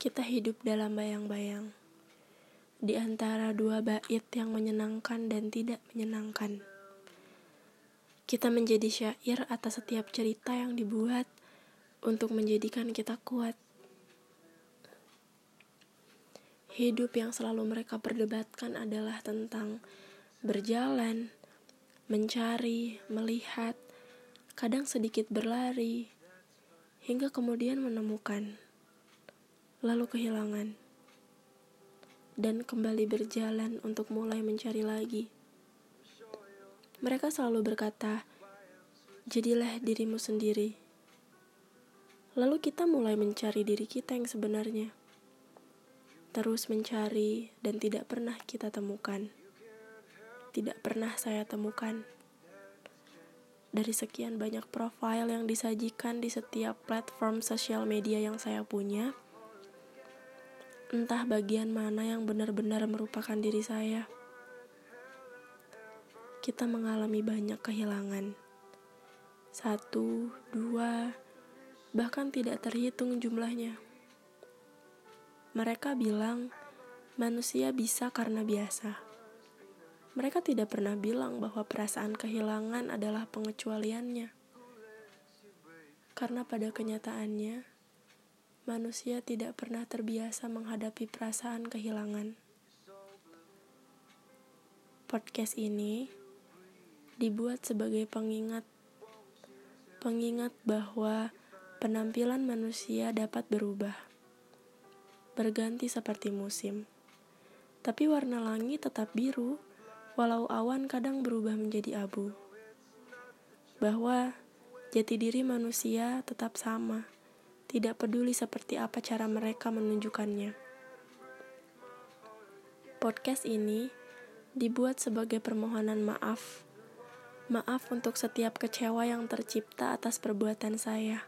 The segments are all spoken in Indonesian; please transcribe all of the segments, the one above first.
Kita hidup dalam bayang-bayang di antara dua bait yang menyenangkan dan tidak menyenangkan. Kita menjadi syair atas setiap cerita yang dibuat untuk menjadikan kita kuat. Hidup yang selalu mereka perdebatkan adalah tentang berjalan, mencari, melihat, kadang sedikit berlari, hingga kemudian menemukan, lalu kehilangan, dan kembali berjalan untuk mulai mencari lagi. Mereka selalu berkata, "Jadilah dirimu sendiri." Lalu kita mulai mencari diri kita yang sebenarnya terus mencari dan tidak pernah kita temukan. Tidak pernah saya temukan. Dari sekian banyak profil yang disajikan di setiap platform sosial media yang saya punya, entah bagian mana yang benar-benar merupakan diri saya. Kita mengalami banyak kehilangan. Satu, dua, bahkan tidak terhitung jumlahnya. Mereka bilang manusia bisa karena biasa. Mereka tidak pernah bilang bahwa perasaan kehilangan adalah pengecualiannya. Karena pada kenyataannya, manusia tidak pernah terbiasa menghadapi perasaan kehilangan. Podcast ini dibuat sebagai pengingat pengingat bahwa penampilan manusia dapat berubah berganti seperti musim. Tapi warna langit tetap biru, walau awan kadang berubah menjadi abu. Bahwa jati diri manusia tetap sama, tidak peduli seperti apa cara mereka menunjukkannya. Podcast ini dibuat sebagai permohonan maaf. Maaf untuk setiap kecewa yang tercipta atas perbuatan saya.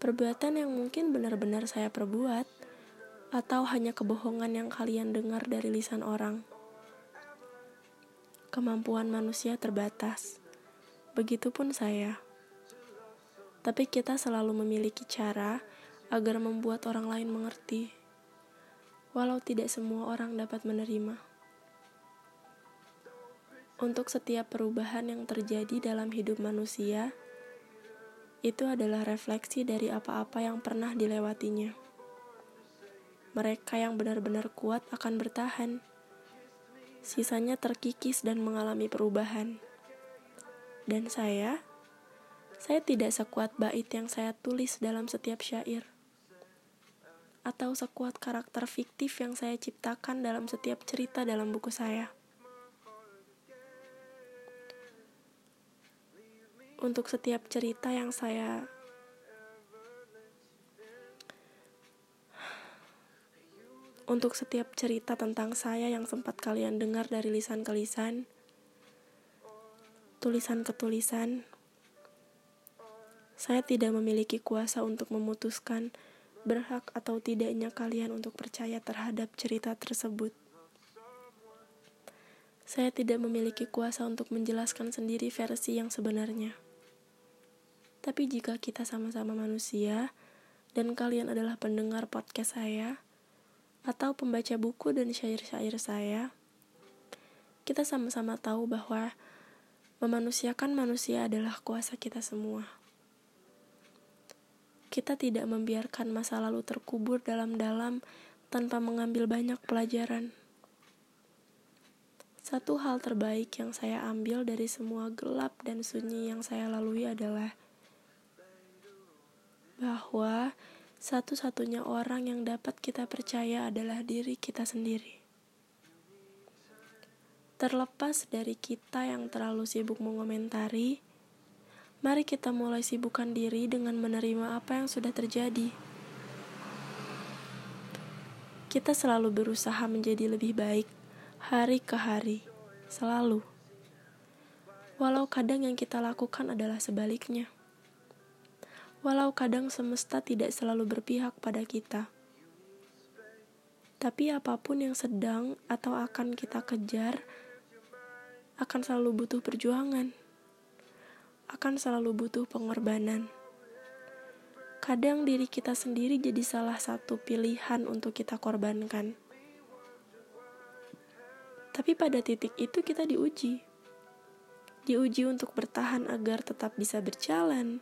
Perbuatan yang mungkin benar-benar saya perbuat, atau hanya kebohongan yang kalian dengar dari lisan orang. Kemampuan manusia terbatas, begitupun saya. Tapi kita selalu memiliki cara agar membuat orang lain mengerti, walau tidak semua orang dapat menerima. Untuk setiap perubahan yang terjadi dalam hidup manusia, itu adalah refleksi dari apa-apa yang pernah dilewatinya mereka yang benar-benar kuat akan bertahan. Sisanya terkikis dan mengalami perubahan. Dan saya, saya tidak sekuat bait yang saya tulis dalam setiap syair. Atau sekuat karakter fiktif yang saya ciptakan dalam setiap cerita dalam buku saya. Untuk setiap cerita yang saya Untuk setiap cerita tentang saya yang sempat kalian dengar dari lisan ke lisan, tulisan ke tulisan, saya tidak memiliki kuasa untuk memutuskan berhak atau tidaknya kalian untuk percaya terhadap cerita tersebut. Saya tidak memiliki kuasa untuk menjelaskan sendiri versi yang sebenarnya. Tapi jika kita sama-sama manusia dan kalian adalah pendengar podcast saya, atau pembaca buku dan syair-syair saya, kita sama-sama tahu bahwa memanusiakan manusia adalah kuasa kita semua. Kita tidak membiarkan masa lalu terkubur dalam-dalam tanpa mengambil banyak pelajaran. Satu hal terbaik yang saya ambil dari semua gelap dan sunyi yang saya lalui adalah bahwa satu-satunya orang yang dapat kita percaya adalah diri kita sendiri. Terlepas dari kita yang terlalu sibuk mengomentari, mari kita mulai sibukkan diri dengan menerima apa yang sudah terjadi. Kita selalu berusaha menjadi lebih baik hari ke hari, selalu. Walau kadang yang kita lakukan adalah sebaliknya walau kadang semesta tidak selalu berpihak pada kita. Tapi apa pun yang sedang atau akan kita kejar, akan selalu butuh perjuangan, akan selalu butuh pengorbanan. kadang diri kita sendiri jadi salah satu pilihan untuk kita korbankan. Tapi pada titik itu kita diuji. Diuji untuk bertahan agar tetap bisa berjalan,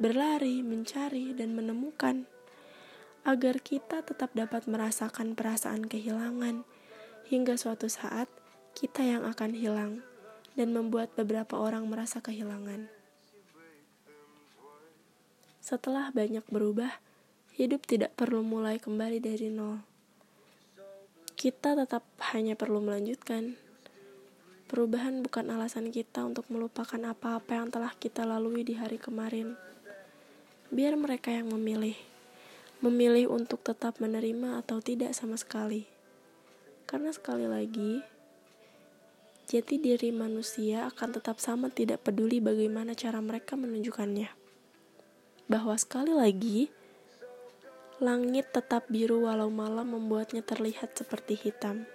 berlari, mencari, dan menemukan. Agar kita tetap dapat merasakan perasaan kehilangan, hingga suatu saat kita yang akan hilang dan membuat beberapa orang merasa kehilangan. Setelah banyak berubah, hidup tidak perlu mulai kembali dari nol. Kita tetap hanya perlu melanjutkan. Perubahan bukan alasan kita untuk melupakan apa-apa yang telah kita lalui di hari kemarin. Biar mereka yang memilih, memilih untuk tetap menerima atau tidak sama sekali. Karena sekali lagi, jati diri manusia akan tetap sama tidak peduli bagaimana cara mereka menunjukkannya bahwa sekali lagi langit tetap biru walau malam membuatnya terlihat seperti hitam.